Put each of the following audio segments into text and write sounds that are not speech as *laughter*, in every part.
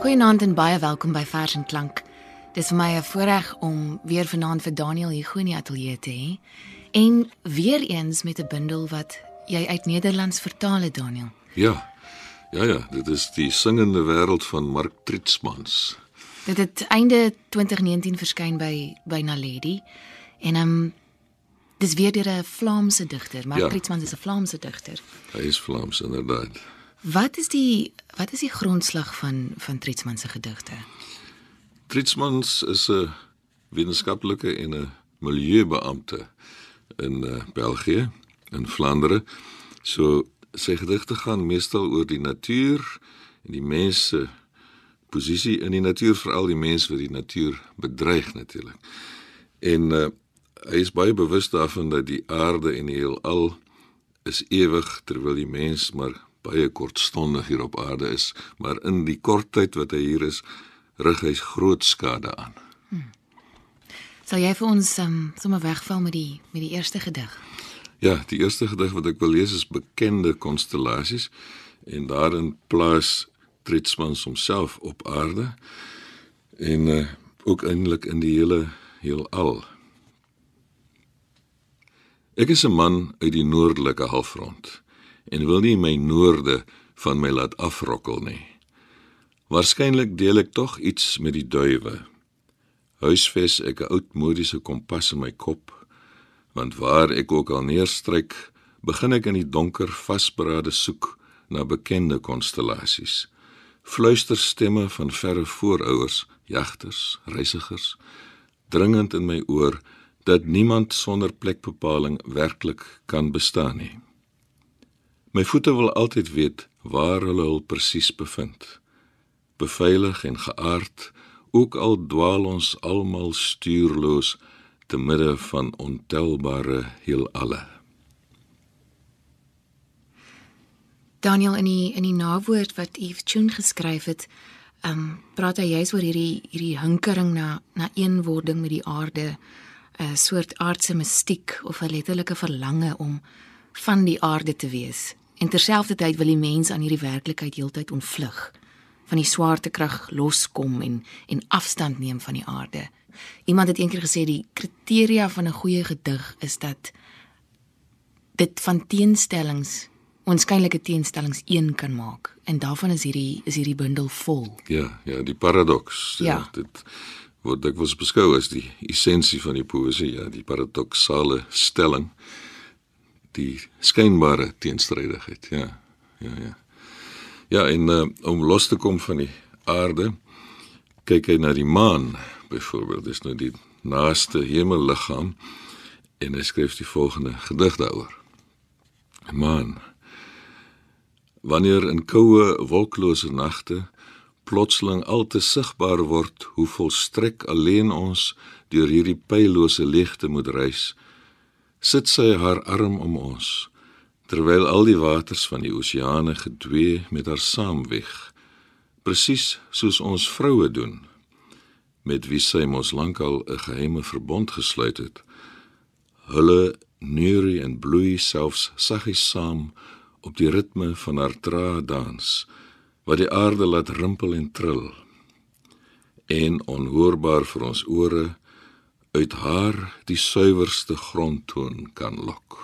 Goeienaand en baie welkom by Vers en Klank. Dis vir my 'n voorreg om weer vanaand vir Daniel hier in die ateljee te hê. En weer eens met 'n bundel wat jy uit Nederlands vertaal het, Daniel. Ja. Ja ja, dit is die singende wêreld van Mark Tritsmans. Dit het einde 2019 verskyn by by Naledi. En ehm um, dis weer deur 'n Vlaamse digter. Mark Ja. Tritsmans is 'n Vlaamse digter. Hy is Vlaams inderdaad. Wat is die wat is die grondslag van van Tritsmans se gedigte? Tritsmans is 'n wetenskaplike en 'n milieubeampte in uh, België, in Vlaandere. So sy gedigte gaan meestal oor die natuur en die mens se posisie in die natuur, veral die mens wat die natuur bedreig natuurlik. En uh, hy is baie bewus daarvan dat die aarde en die heelal is ewig terwyl die mens maar baie kortstondig hier op aarde is, maar in die kort tyd wat hy hier is, rig hy groot skade aan. Sal jy vir ons um, sommer wegval met die met die eerste gedig? Ja, die eerste gedig wat ek wil lees is bekende konstellasies en daarin plaas Tritsmans homself op aarde en uh, ook eintlik in die hele heelal. Ek is 'n man uit die noordelike halfrond en wil nie my noorde van my laat afrokkel nie. Waarskynlik deel ek tog iets met die duwe. Huisves ek 'n oudmodiese kompas in my kop want waar ek ook al neerstryk, begin ek in die donker vasberade soek na bekende konstellasies. Fluisterstemme van verre voorouers, jagters, reisigers, dringend in my oor dat niemand sonder plekbepaling werklik kan bestaan nie. My voete wil altyd weet waar hulle hul presies bevind. Beveilig en geaard, ook al dwaal ons almal stuurloos te midde van ontelbare heelalle. Daniel in die in die nawoord wat Eve Tune geskryf het, ehm um, praat hy juis oor hierdie hierdie hinkering na na eenwording met die aarde, 'n soort aardse mistiek of 'n letterlike verlange om van die aarde te wees. En terselfdertyd wil die mens aan hierdie werklikheid heeltyd ontvlug, van die swaartekrag loskom en en afstand neem van die aarde. Iemand het eendag gesê die kriteria van 'n goeie gedig is dat dit van teenstellings onskynlike teenstellings een kan maak en daarvan is hierdie is hierdie bundel vol. Ja, ja, die paradoks. Ja. Dit word dikwels beskou as die essensie van die poësie, ja, die paradoksale stelling, die skynbare teenstrydigheid, ja. Ja, ja. Ja, en uh, om los te kom van die aarde, kyk hy na die maan byvoorbeeld, dis nou die naaste hemelliggaam en hy skryf die volgende gedig daaroor. Maan Wanneer in koue, wolklose nagte plotseling al te sigbaar word hoe volstrek alleen ons deur hierdie pyllose leegte moet reis, sit sy haar arm om ons terwyl al die waters van die oseane gedwee met haar saamweg, presies soos ons vroue doen met wie sy mos lankal 'n geheime verbond gesluit het. Hulle neurie en bloei selfs saggies saam op die ritme van haar traadans wat die aarde laat rimpel en trill en onhoorbaar vir ons ore uit haar die suiwerste grondtoon kan lok.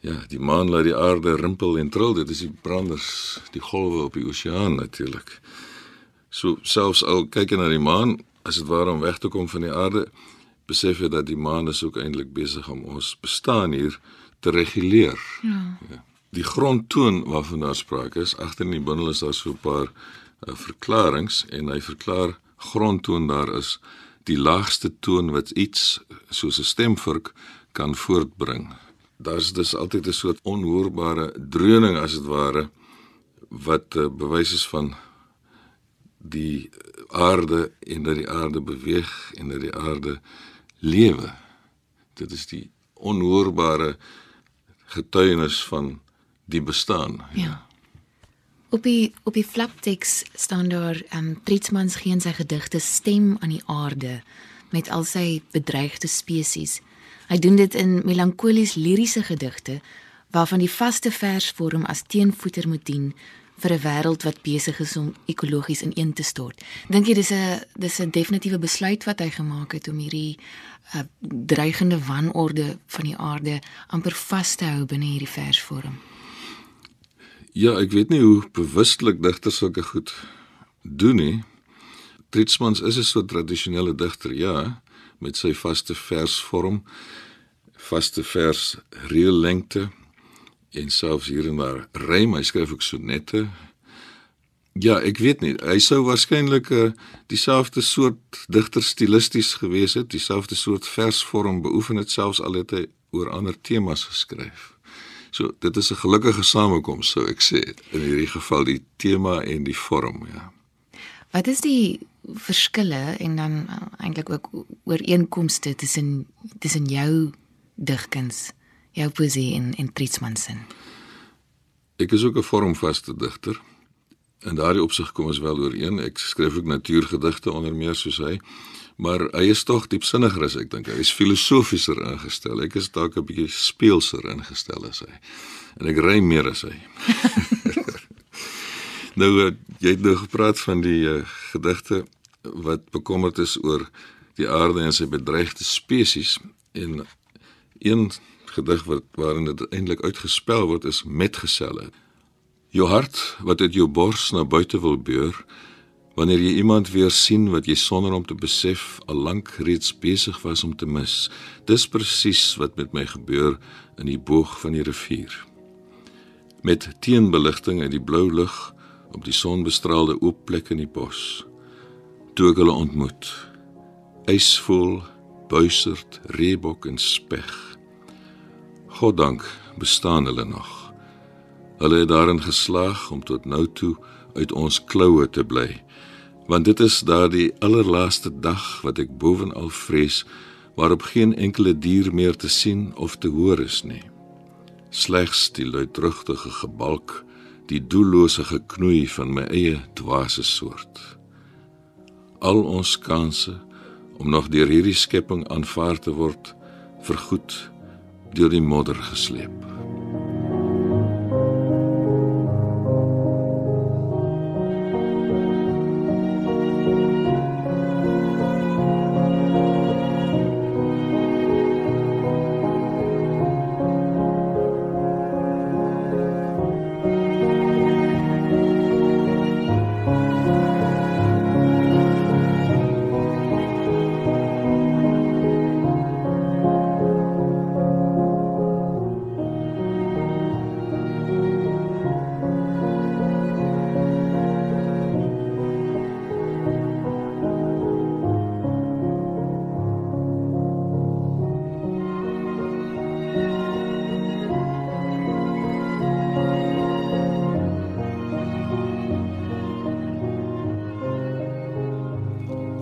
Ja, die maan laat die aarde rimpel en trill, dit is die branders, die golwe op die oseaan natuurlik. So selfs al kyk jy na die maan, as dit ware om weg te kom van die aarde, besef jy dat die maan is ook eintlik besig om ons bestaan hier te reguleer. Ja. Ja. Die grondtoon waarvan daar sprake is, agter in die bundel is daar so 'n paar uh, verklaringe en hy verklaar grondtoon daar is die laagste toon wat iets soos 'n stemvurk kan voortbring. Daar's dus altyd 'n soort onhoorbare dreuning as dit ware wat uh, bewys is van die aarde en dat die aarde beweeg en dat die aarde lewe. Dit is die onhoorbare getuienis van die bestaan. Ja. Op die op die flapteks staan daar ehm um, Tritsmans gee in sy gedigte stem aan die aarde met al sy bedreigde spesies. Hy doen dit in melankolies liriese gedigte waarvan die vaste versvorm as teenvoeter moet dien vir 'n wêreld wat besig is om ekologies ineen te stort. Dink jy dis 'n dis 'n definitiewe besluit wat hy gemaak het om hierdie uh, dreigende wanorde van die aarde amper vas te hou binne hierdie versvorm? Ja, ek weet nie hoe bewustelik digters sulke goed doen nie. Tritsmans is 'n so tradisionele digter, ja, met sy vaste versvorm, vaste vers reëllengte en selfs hier en daar rym, hy skryf ook sonette. Ja, ek weet nie, hy sou waarskynlik uh, dieselfde soort digter stilisties gewees het, dieselfde soort versvorm beoefen het selfs al het hy oor ander temas geskryf. So dit is 'n gelukkige samekoms sou ek sê in hierdie geval die tema en die vorm ja. Wat is die verskille en dan uh, eintlik ook ooreenkomste tussen tussen jou digkuns, jou poesie en en Tritsman se? Ek is ook 'n vormvaste digter. En daardie opsig kom ons wel ooreen. Ek skryf ook natuurgedigte onder meer soos hy maar hy is tog diepsinniger as ek dink. Hy is filosofieser ingestel. Ek is dalk 'n bietjie speelser ingestel as hy. En ek ry meer as hy. *laughs* nou eh, jy het nou gepraat van die uh, gedigte wat bekommerd is oor die aarde en sy bedreigde spesies en een gedig wat waarin dit eintlik uitgespel word is metgeselle. Jou hart wat uit jou bors na buite wil beur Wanneer jy iemand weer sien wat jy sonder om te besef al lank reeds besig was om te mis, dis presies wat met my gebeur in die boog van die rivier. Met teenbeligting uit die blou lug op die sonbestraalde oop plek in die bos, toe ek hulle ontmoet. Ysvol, buiserd, reebok en speg. Goddank bestaan hulle nog. Hulle het daarin geslaag om tot nou toe uit ons kloue te bly want dit is daardie allerlaaste dag wat ek bovenal vrees waarop geen enkele dier meer te sien of te hoor is nie. Slegs die luidrugtige gebalk die doellose geknoei van my eie dwaase soort. Al ons kanse om nog deur hierdie skepping aanvaar te word vergoed deur die modder gesleep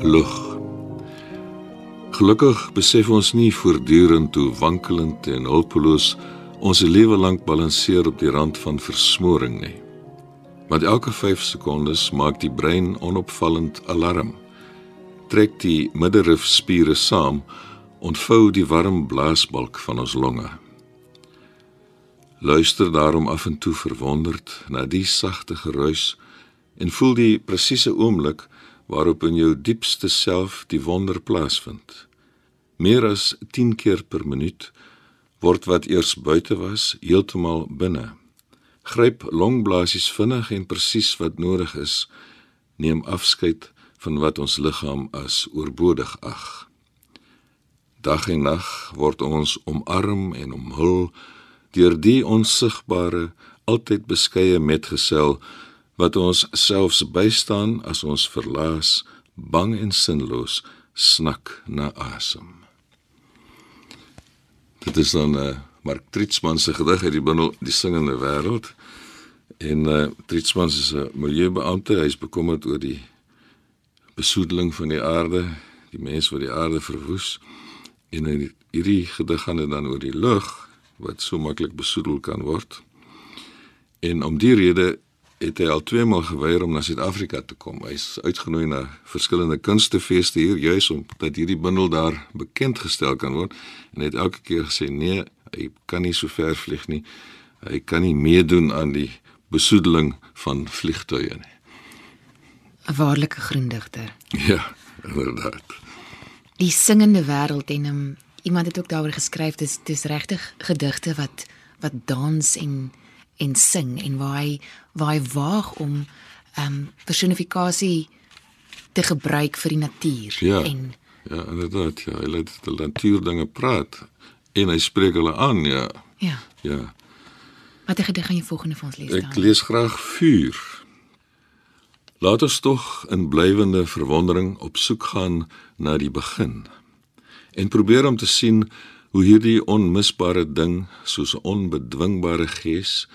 lug. Gelukkig besef ons nie voortdurend hoe wankelend en hulpeloos ons lewe lank balanseer op die rand van versmoring nie. Want elke 5 sekondes maak die brein onopvallend alarm. Trek die middelrifspiere saam, ontvou die warm blaasbalk van ons longe. Luister daarom af en toe verwonderd na die sagte geruis en voel die presiese oomblik waarop in jou diepste self die wonder plaasvind. Meer as 10 keer per minuut word wat eers buite was, heeltemal binne. Gryp longblaasies vinnig en presies wat nodig is, neem afskeid van wat ons liggaam as oorbodig ag. Dag en nag word ons omarm en omhul deur die onsigbare, altyd beskeie metgesel wat ons selfs bystaan as ons verlaas, bang en sinloos snak na asem. Dit is dan 'n uh, eh, Mark Tritsman se gedig uit die bundel Die singende wêreld. En uh, Tritsman is 'n milieubeampte, hy is bekommerd oor die besoedeling van die aarde, die mense wat die aarde verwoes. En in hierdie gedig gaan dit dan oor die lug wat so maklik besoedel kan word. En om die rede het hy al twee maal geweier om na Suid-Afrika te kom. Hy's uitgenooi na verskillende kunstefeeste hier juis om dat hierdie bundel daar bekend gestel kan word en hy het elke keer gesê nee, hy kan nie so ver vlieg nie. Hy kan nie meedoen aan die besoedeling van vliegtuie nie. 'n Waarlike groendigter. Ja, inderdaad. Die singende wêreld en um, iemand het ook daaroor geskryf dis dis regtig gedigte wat wat dans en en sing en waar hy waar hy waag om ehm um, personifikasie te gebruik vir die natuur Ja. en Ja, inderdaad. Ja, hy laat die natuurdinge praat en hy spreek hulle aan, ja. ja. Ja. Watter gedig gaan jy volgende vir ons lees Ek dan? lees graag vuur. Laat ons tog in blywende verwondering op soek gaan na die begin en probeer om te sien hoe hierdie onmisbare ding soos 'n onbedwingbare gees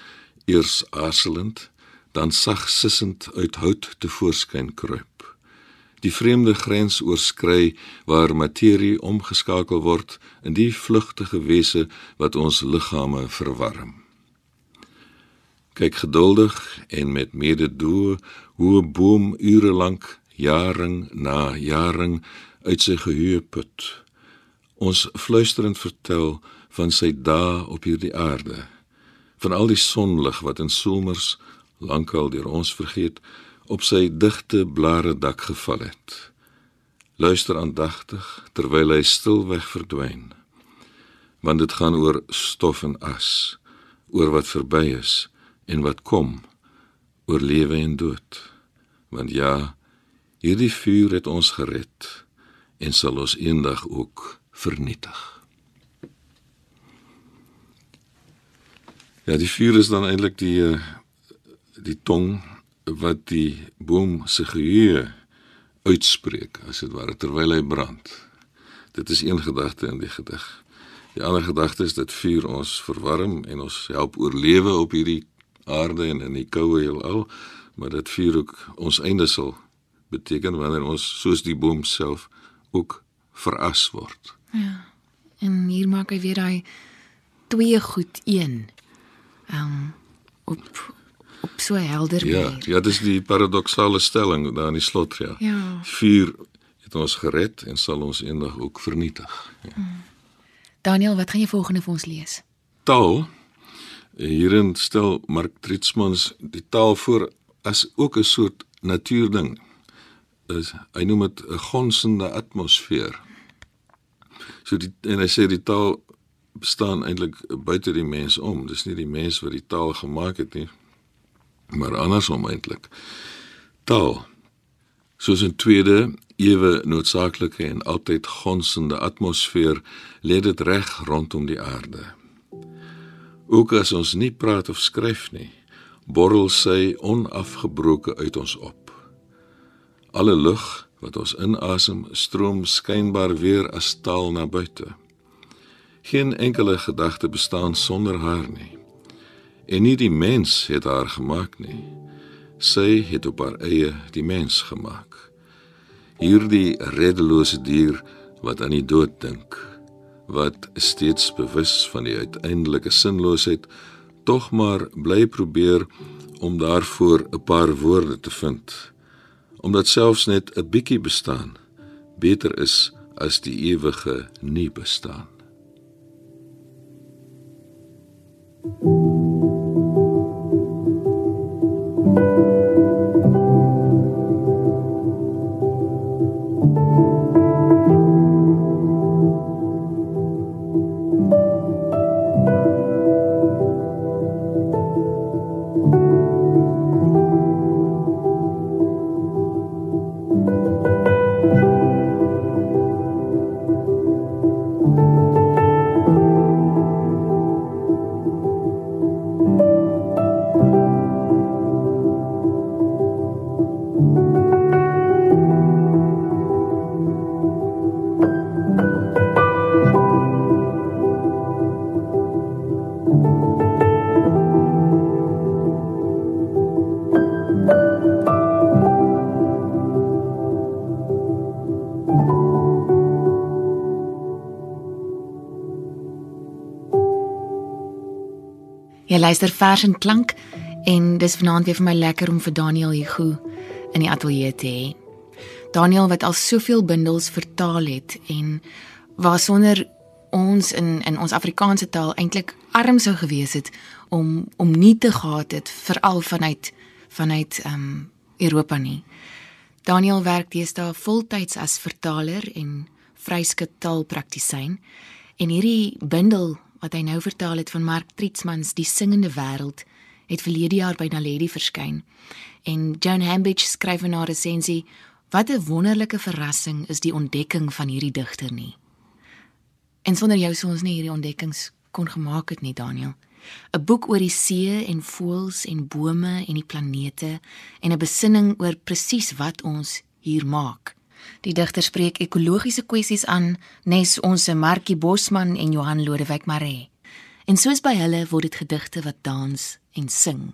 eers aarzelend dan sag sissend uit hout te voorskyn kruip. Die vreemde grens oorskry waar materie omgeskakel word in die vlugtige wese wat ons liggame verwarm. Kyk geduldig en met mededoe hoe 'n boom ure lank, jaring na jaring uit sy geheue put. Ons fluisterend vertel van sy dae op hierdie aarde, van al die sonlig wat in somers lankal deur ons vergeet op sy digte blare dak geval het. Luister aandagtig terwyl hy stilweg verdwyn. Want dit gaan oor stof en as, oor wat verby is en wat kom oor lewe en dood. Want ja, hierdie vuur het ons gered en sal ons eendag ook vernietig. Ja, die vuur is dan eintlik die eh, die tong wat die boom se geheue uitspreek as dit ware terwyl hy brand. Dit is een gedagte in die gedig. Die ander gedagte is dat vuur ons verwarm en ons help oorlewe op hierdie aarde en in die koue heelal, maar dat vuur ook ons einde sal beteken wanneer ons soos die boom self ook veras word. En hier maak hy weer daai twee goed een. Ehm um, op op so helder Ja, manier. ja, dis die paradoksale stelling daar in die slot, ja. Ja. Vuur het ons gered en sal ons eendag ook vernietig. Ja. Daniel, wat gaan jy volgende vir ons lees? Taal hierin stel Mark Tritsmans die taal voor as ook 'n soort natuurding. Is hy noem dit 'n gonsende atmosfeer. So die en hy sê die taal bestaan eintlik buite die mens om. Dis nie die mens wat die taal gemaak het nie, maar andersom eintlik. Taal soos 'n tweede ewe noodsaaklike en altyd gonsende atmosfeer lê dit reg rondom die aarde. Ook as ons nie praat of skryf nie, borrel sy onafgebroke uit ons op. Alle lug wat ons inasem, stroom skynbaar weer as taal na buite. Geen enkele gedagte bestaan sonder haar nie. En nie die mens het haar gemaak nie. Sy het op haar eie die mens gemaak. Hierdie reddelose dier wat aan die dood dink, wat steeds bewus van die uiteindelike sinloosheid tog maar bly probeer om daarvoor 'n paar woorde te vind omdat selfs net 'n bietjie bestaan beter is as die ewige nie bestaan Jy luister vers en klank en dis vanaand weer vir my lekker om vir Daniel Hugo in die ateljee te hê. Daniel wat al soveel bundels vertaal het en waar sonder ons in in ons Afrikaanse taal eintlik arm sou gewees het om om nie te gehad het veral vanuit vanuit ehm um, Europa nie. Daniel werk deesdae voltyds as vertaler en vryskut taalpraktisyn en hierdie bundel wat hy nou vertaal het van Mark Tritsmans Die singende wêreld het verlede jaar by Naledi verskyn. En Joan Hambidge skryf in haar resensie: "Wat 'n wonderlike verrassing is die ontdekking van hierdie digter nie." En sonder jou sou ons nie hierdie ontdekkings kon gemaak het nie, Daniel. 'n Boek oor die see en voëls en bome en die planete en 'n besinning oor presies wat ons hier maak. Die digter spreek ekologiese kwessies aan, nes ons Markie Bosman en Johan Lodewyk Maree. En soos by hulle word dit gedigte wat dans en sing.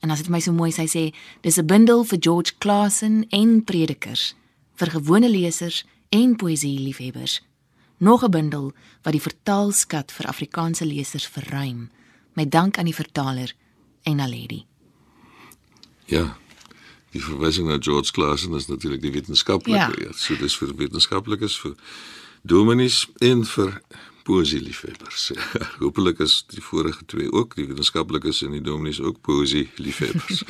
En as dit my so mooi sy sê, dis 'n bundel vir George Claassen en predikers, vir gewone lesers en poësie liefhebbers. Nog 'n bundel wat die vertaalskat vir Afrikaanse lesers verruim. Met dank aan die vertaler en Aledi. Ja. Die verwysing na George Claassen is natuurlik die wetenskaplike. Ja. ja. So dis vir wetenskaplikes vir dominees en vir poesie liefhebbers. Hoopelik *laughs* is die vorige twee ook, die wetenskaplikes en die dominees ook poesie liefhebbers.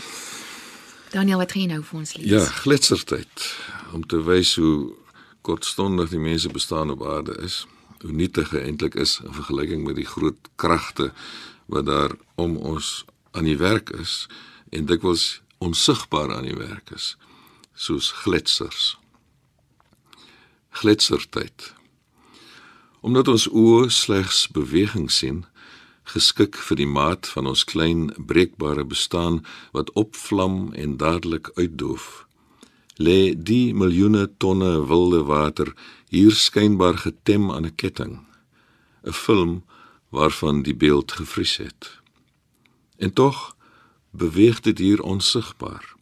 *laughs* Daniel, wat gaan jy nou vir ons lees? Ja, gletsertyd om te wys hoe kortstondig die mense bestaan op aarde is, hoe nietig eintlik is in vergelyking met die groot kragte wat daar om ons aan die werk is en dikwels onsigbaar aan die werk is, soos gletsers. Gletsertyd Omdat ons oë slegs beweging sien, geskik vir die maat van ons klein breekbare bestaan wat opvlam en dadelik uitdoof, lê die miljoene tonne wilde water hier skynbaar getem aan 'n ketting, 'n film waarvan die beeld gevries het. En tog beweeg dit hier onsigbaar.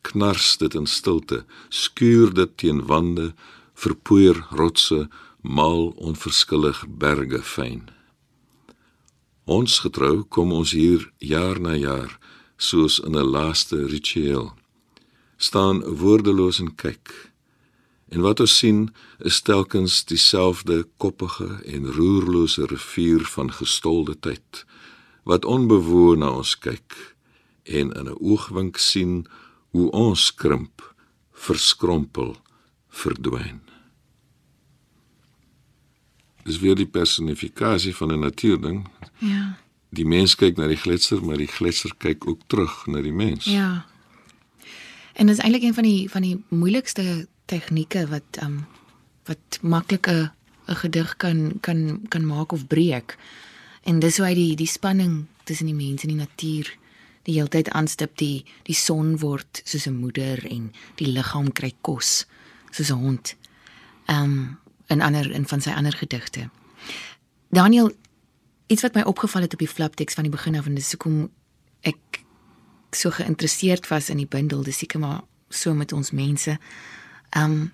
Knars dit in stilte, skuur dit teen wande, verpoeier rotse mal onverskillig berge fyn. Ons getrou kom ons hier jaar na jaar soos in 'n laaste ritueel. staan woordeloos en kyk. En wat ons sien is telkens dieselfde koppige en roerlose rivier van gestolde tyd wat onbewoon na ons kyk en in 'n oogwink sien hoe ons krimp, verskrompel, verdwyn is weer die personifikasie van 'n natuurding. Ja. Die mens kyk na die gletser, maar die gletser kyk ook terug na die mens. Ja. En dit is eintlik een van die van die moeilikste tegnieke wat ehm um, wat maklik 'n 'n gedig kan kan kan maak of breek. En dis hoe hy die die spanning tussen die mens en die natuur die hele tyd aanstip die die son word soos 'n moeder en die liggaam kry kos soos 'n hond. Ehm um, in ander in van sy ander gedigte. Daniel, iets wat my opgeval het op die flapteks van die begin af en dis hoekom ek so geïnteresseerd was in die bundel, dis seker maar so met ons mense. Um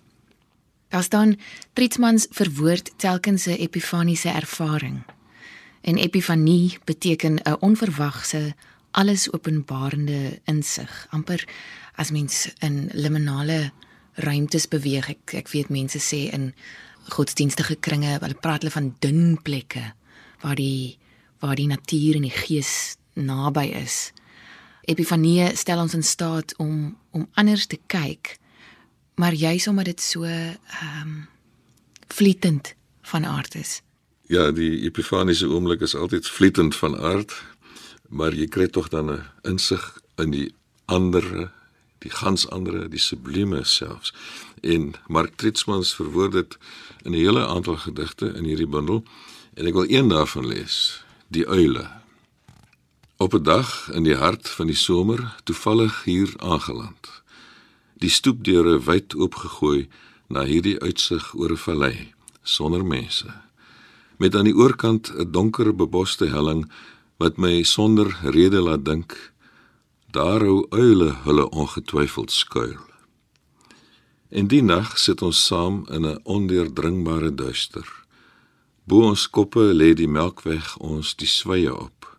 daar staan Tritsmans verwoord telkens 'n epifaniese ervaring. En epifanie beteken 'n onverwagse alles openbarende insig, amper as mens in liminale ruimtes beweeg. Ek ek weet mense sê in godsdienstige kringe, hulle praat hulle van dun plekke waar die waar die natuur en die gees naby is. Epifanie stel ons in staat om om anders te kyk, maar juis omdat dit so ehm um, vlietend van aard is. Ja, die epifaniese oomblik is altyd vlietend van aard, maar jy kry tog dan 'n insig in die ander, die gans ander, die sublime selfs. En Mark Tritsmans verwoord dit in 'n hele aantal gedigte in hierdie bundel en ek wil een daarvan lees, Die uile. Op 'n dag in die hart van die somer, toevallig hier aangeland. Die stoepdeure wyd oopgegooi na hierdie uitsig oor 'n vallei sonder mense. Met aan die oorkant 'n donker beboste helling wat my sonder rede laat dink daar hou uile hulle ongetwyfeld skuil. En die nag sit ons saam in 'n ondeurdringbare duister. Bo ons koppe lê die melkweg ons die sweye op.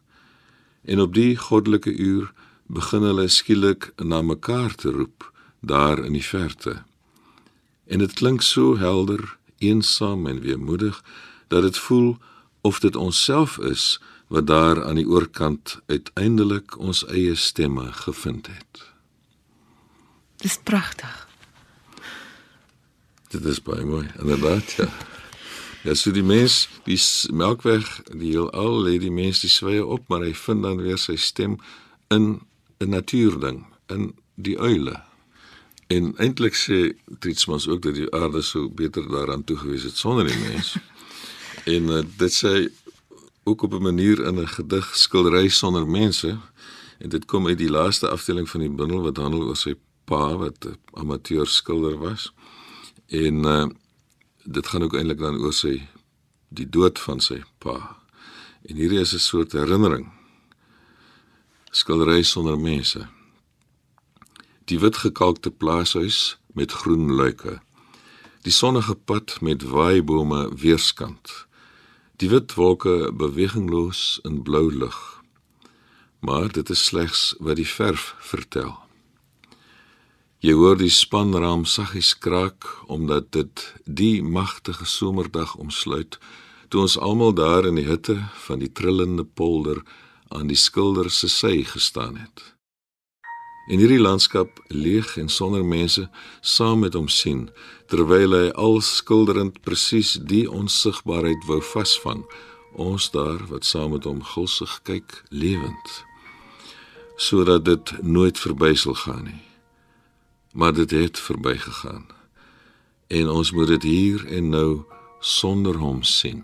En op die goddelike uur begin hulle skielik na mekaar te roep daar in die verte. En dit klink so helder, eensaam en weemoedig dat dit voel of dit onsself is wat daar aan die oorkant uiteindelik ons eie stemme gevind het. Dis pragtig. Dit is baie mooi, inderdaad, ja. Ja, so die mens, die Melkweg, die heelal lê die mens die sweye op, maar hy vind dan weer sy stem in 'n natuurding, in die uile. En eintlik sê Tritsmans ook dat die aarde sou beter daaraan toegewees het sonder die mens. *laughs* en uh, dit sê ook op 'n manier in 'n gedig skildery sonder mense en dit kom uit die laaste afdeling van die bundel wat handel oor sy pa wat 'n amateur skilder was. En uh, dit gaan ook eintlik dan oor sy die dood van sy pa. En hierdie is 'n soort herinnering. Skildery sonder mense. Die wit gekalkte plaashuis met groen luike. Die sonnige pad met waaibome weerskant Die wit wolke bewegingloos in blou lug. Maar dit is slegs wat die verf vertel. Jy hoor die spanraam saggies kraak omdat dit die magtige somerdag omsluit toe ons almal daar in die hitte van die trillende polder aan die skilder se sy gestaan het. En hierdie landskap leeg en sonder mense saam met hom sien terwyl hy al skilderend presies die onsigbaarheid wou vasvang. Ons daar wat saam met hom gulsig kyk lewend. Sodat dit nooit verby sal gaan nie. Maar dit het verbygegaan. En ons moet dit hier en nou sonder hom sien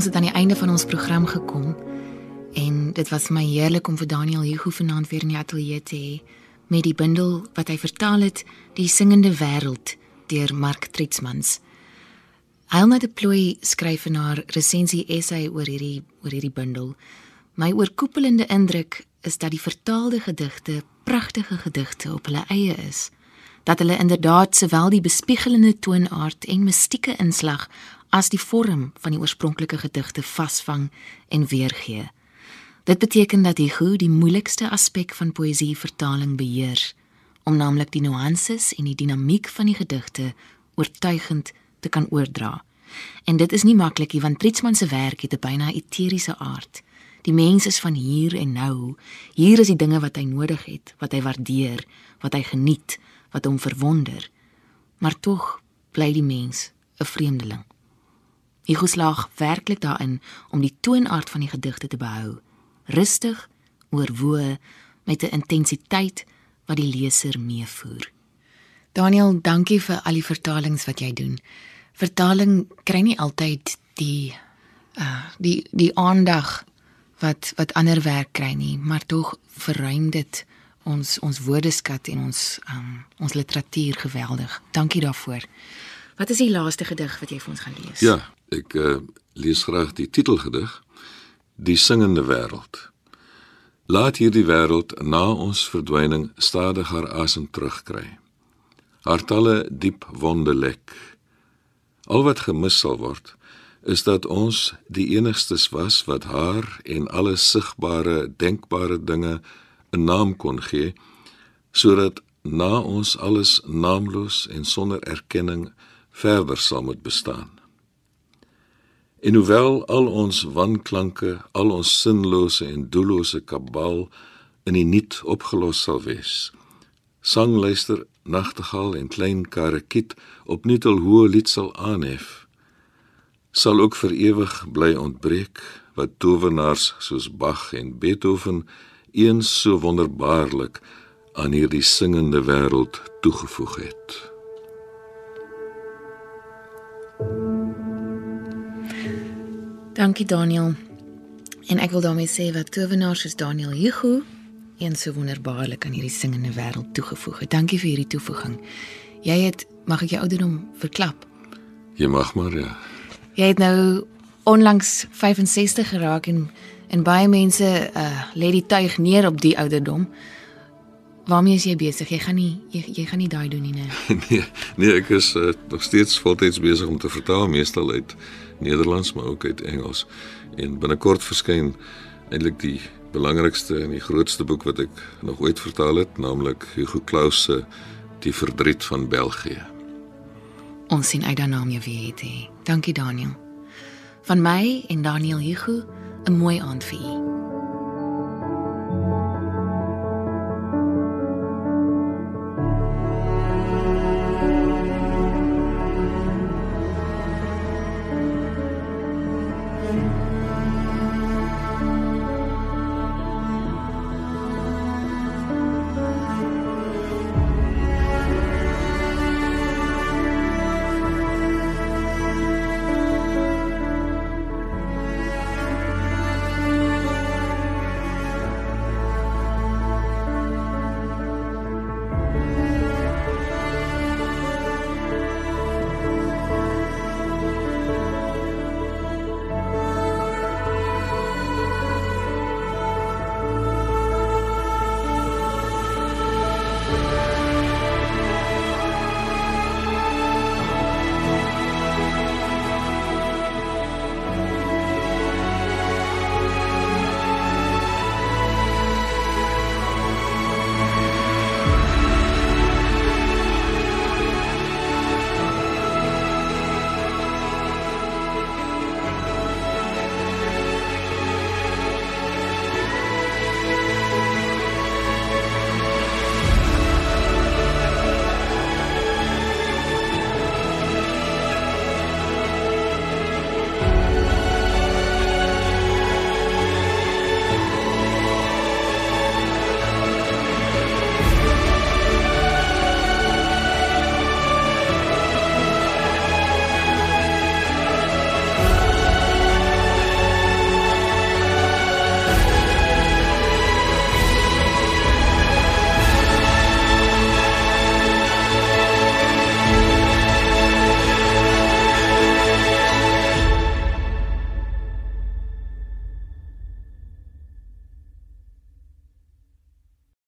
Ons het aan die einde van ons program gekom en dit was my heerlik om vir Daniel Hugo vanaand weer in die ateljee te hê met die bundel wat hy vertaal het, Die singende wêreld deur Mark Tritsmans. Alma de Plooi skryf in haar resensie essay oor hierdie oor hierdie bundel. My oorkoepelende indruk is dat die vertaalde gedigte pragtige gedigte op hulle eie is dat hulle inderdaad sowel die bespiegelende toonaard en mistieke inslag as die vorm van die oorspronklike gedigte vasvang en weergee. Dit beteken dat Hugo die moeilikste aspek van poësie vertaling beheer, om naamlik die nuances en die dinamiek van die gedigte oortuigend te kan oordra. En dit is nie maklik nie want Tritsman se werk het 'n byna eteriese aard. Die mens is van hier en nou. Hier is die dinge wat hy nodig het, wat hy waardeer, wat hy geniet, wat hom verwonder. Maar tog bly die mens 'n vreemdeling. Hugo slag werklik daarin om die toonaard van die gedigte te behou, rustig, oorwoe met 'n intensiteit wat die leser meevoer. Daniel, dankie vir al die vertalings wat jy doen. Vertaling kry nie altyd die uh die die aandag wat wat ander werk kry nie, maar tog verruim dit ons ons woordeskat en ons um ons literatuur geweldig. Dankie daarvoor. Wat is die laaste gedig wat jy vir ons gaan lees? Ja, ek uh, lees graag die titelgedig Die singende wêreld. Laat hierdie wêreld na ons verdwyning stadig haar asem terugkry. Haar talle diep wonde lek. Al wat gemis sal word is dat ons die enigstes was wat haar en alle sigbare denkbare dinge 'n naam kon gee sodat na ons alles naamloos en sonder erkenning verder sal moet bestaan. En hoewel al ons wanklanke, al ons sinlose en doellose kabal in die niet opgelos sal wees. Sangluister, nagtegaal en klein karakiet op nuutel hoë lied sal aanhef. sal ook vir ewig bly ontbreek wat towenaars soos Bach en Beethoven eens so wonderbaarlik aan hierdie singende wêreld toegevoeg het. Dankie Daniel. En ek wil daarmee sê wat towenaars soos Daniel Hugo eens so wonderbaarlik aan hierdie singende wêreld toegevoeg het. Dankie vir hierdie toevoeging. Jy het mag ek jou ouderdom verklap? Jy mag maar ja. Jy het nou onlangs 65 geraak en en baie mense uh lê die tuig neer op die ouderdom. Waarmee is jy besig? Jy gaan nie jy, jy gaan nie daai doen nie, nee. *laughs* nee, nee, ek is uh, nog steeds voltyds besig om te vertaal meestal uit Nederlands maar ook uit Engels. En binnekort verskyn eintlik die belangrikste en die grootste boek wat ek nog ooit vertaal het, naamlik Hugo Claus se Die verdriet van België. Ons sien uit daarna om jou weer te hê. Dankie Daniel. Van my en Daniel Hugo 'n mooi aand vir u.